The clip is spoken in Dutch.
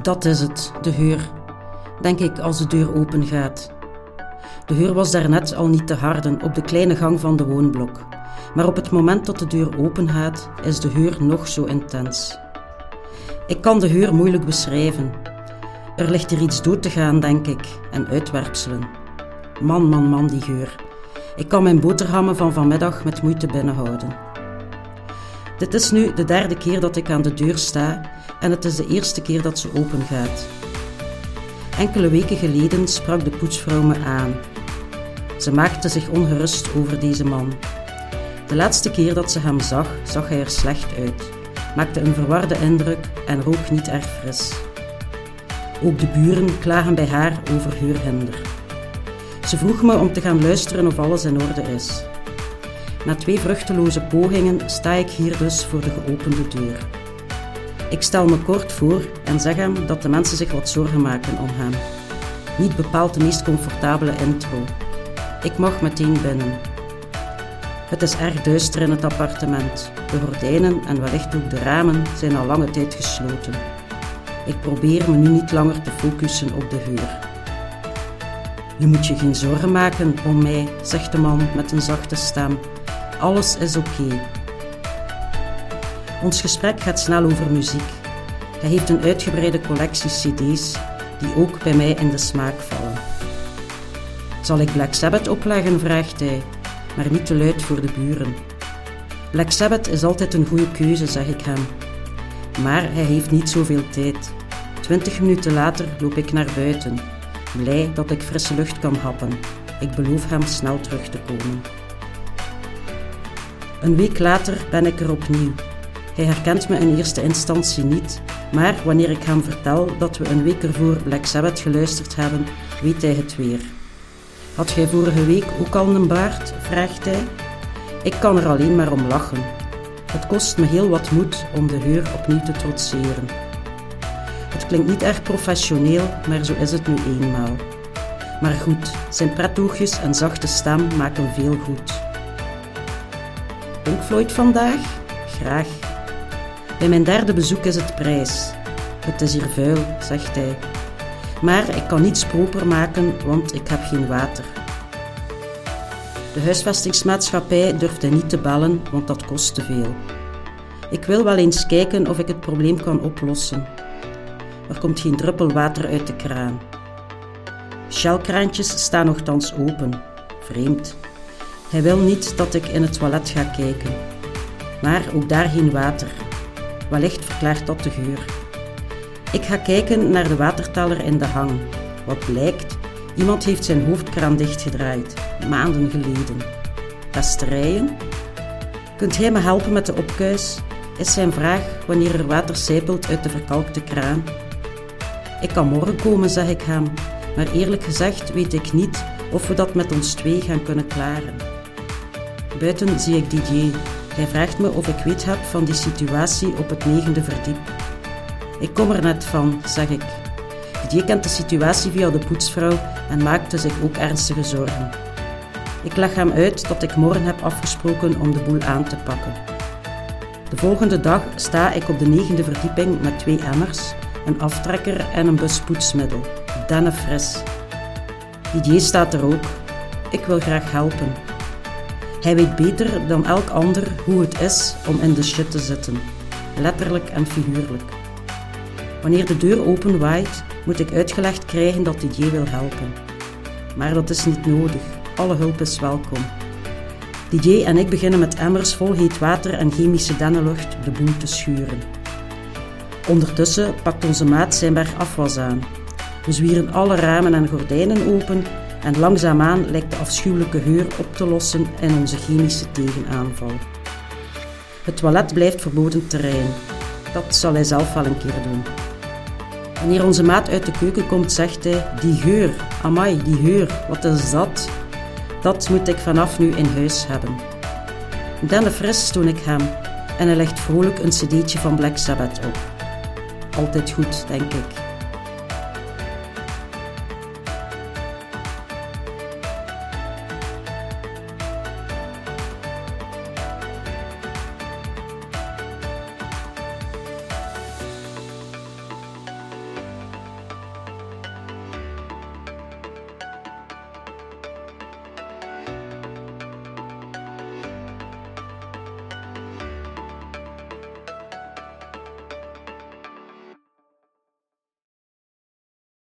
Dat is het, de geur. Denk ik als de deur open gaat. De geur was daarnet al niet te harden op de kleine gang van de woonblok. Maar op het moment dat de deur open gaat, is de geur nog zo intens. Ik kan de geur moeilijk beschrijven. Er ligt hier iets dood te gaan, denk ik, en uitwerpselen. Man, man, man, die geur. Ik kan mijn boterhammen van vanmiddag met moeite binnenhouden. Dit is nu de derde keer dat ik aan de deur sta en het is de eerste keer dat ze open gaat. Enkele weken geleden sprak de poetsvrouw me aan. Ze maakte zich ongerust over deze man. De laatste keer dat ze hem zag, zag hij er slecht uit, maakte een verwarde indruk en rook niet erg fris. Ook de buren klagen bij haar over heurhinder. Ze vroeg me om te gaan luisteren of alles in orde is. Na twee vruchteloze pogingen sta ik hier dus voor de geopende deur. Ik stel me kort voor en zeg hem dat de mensen zich wat zorgen maken om hem. Niet bepaald de meest comfortabele intro. Ik mag meteen binnen. Het is erg duister in het appartement. De gordijnen en wellicht ook de ramen zijn al lange tijd gesloten. Ik probeer me nu niet langer te focussen op de geur. Je moet je geen zorgen maken om mij, zegt de man met een zachte stem. Alles is oké. Ons gesprek gaat snel over muziek. Hij heeft een uitgebreide collectie CD's die ook bij mij in de smaak vallen. Zal ik Black Sabbath opleggen? vraagt hij, maar niet te luid voor de buren. Black Sabbath is altijd een goede keuze, zeg ik hem. Maar hij heeft niet zoveel tijd. Twintig minuten later loop ik naar buiten, blij dat ik frisse lucht kan happen. Ik beloof hem snel terug te komen. Een week later ben ik er opnieuw. Hij herkent me in eerste instantie niet, maar wanneer ik hem vertel dat we een week ervoor Black Sabbath geluisterd hebben, weet hij het weer. Had jij vorige week ook al een baard? vraagt hij. Ik kan er alleen maar om lachen. Het kost me heel wat moed om de heur opnieuw te trotseren. Het klinkt niet erg professioneel, maar zo is het nu eenmaal. Maar goed, zijn pretoogjes en zachte stem maken veel goed. Pink Floyd vandaag? Graag. Bij mijn derde bezoek is het prijs. Het is hier vuil, zegt hij. Maar ik kan niets proper maken, want ik heb geen water. De huisvestingsmaatschappij durfde niet te bellen, want dat kost te veel. Ik wil wel eens kijken of ik het probleem kan oplossen. Er komt geen druppel water uit de kraan. Shellkraantjes staan nogthans open. Vreemd. Hij wil niet dat ik in het toilet ga kijken. Maar ook daar geen water. Wellicht verklaart dat de geur. Ik ga kijken naar de waterteller in de hang. Wat blijkt, iemand heeft zijn hoofdkraan dichtgedraaid, maanden geleden. Pesterijen? Kunt jij me helpen met de opkuis? Is zijn vraag wanneer er water sijpelt uit de verkalkte kraan. Ik kan morgen komen, zeg ik hem, maar eerlijk gezegd weet ik niet of we dat met ons twee gaan kunnen klaren. Buiten zie ik DJ. Hij vraagt me of ik weet heb van die situatie op het negende verdiep. Ik kom er net van, zeg ik. DJ kent de situatie via de poetsvrouw en maakte zich ook ernstige zorgen. Ik leg hem uit dat ik morgen heb afgesproken om de boel aan te pakken. De volgende dag sta ik op de negende verdieping met twee emmers, een aftrekker en een bus poetsmiddel. Dennefris. DJ staat er ook. Ik wil graag helpen. Hij weet beter dan elk ander hoe het is om in de shit te zitten, letterlijk en figuurlijk. Wanneer de deur open waait, moet ik uitgelegd krijgen dat DJ wil helpen. Maar dat is niet nodig, alle hulp is welkom. DJ en ik beginnen met emmers vol heet water en chemische dennenlucht de boel te schuren. Ondertussen pakt onze maat zijn berg afwas aan. We zwieren alle ramen en gordijnen open en langzaamaan lijkt de afschuwelijke geur op te lossen in onze chemische tegenaanval. Het toilet blijft verboden terrein. Dat zal hij zelf wel een keer doen. Wanneer onze maat uit de keuken komt, zegt hij: Die geur, amai, die geur, wat is dat? Dat moet ik vanaf nu in huis hebben. Denne fris toon ik hem en hij legt vrolijk een cd'tje van Black Sabbath op. Altijd goed, denk ik.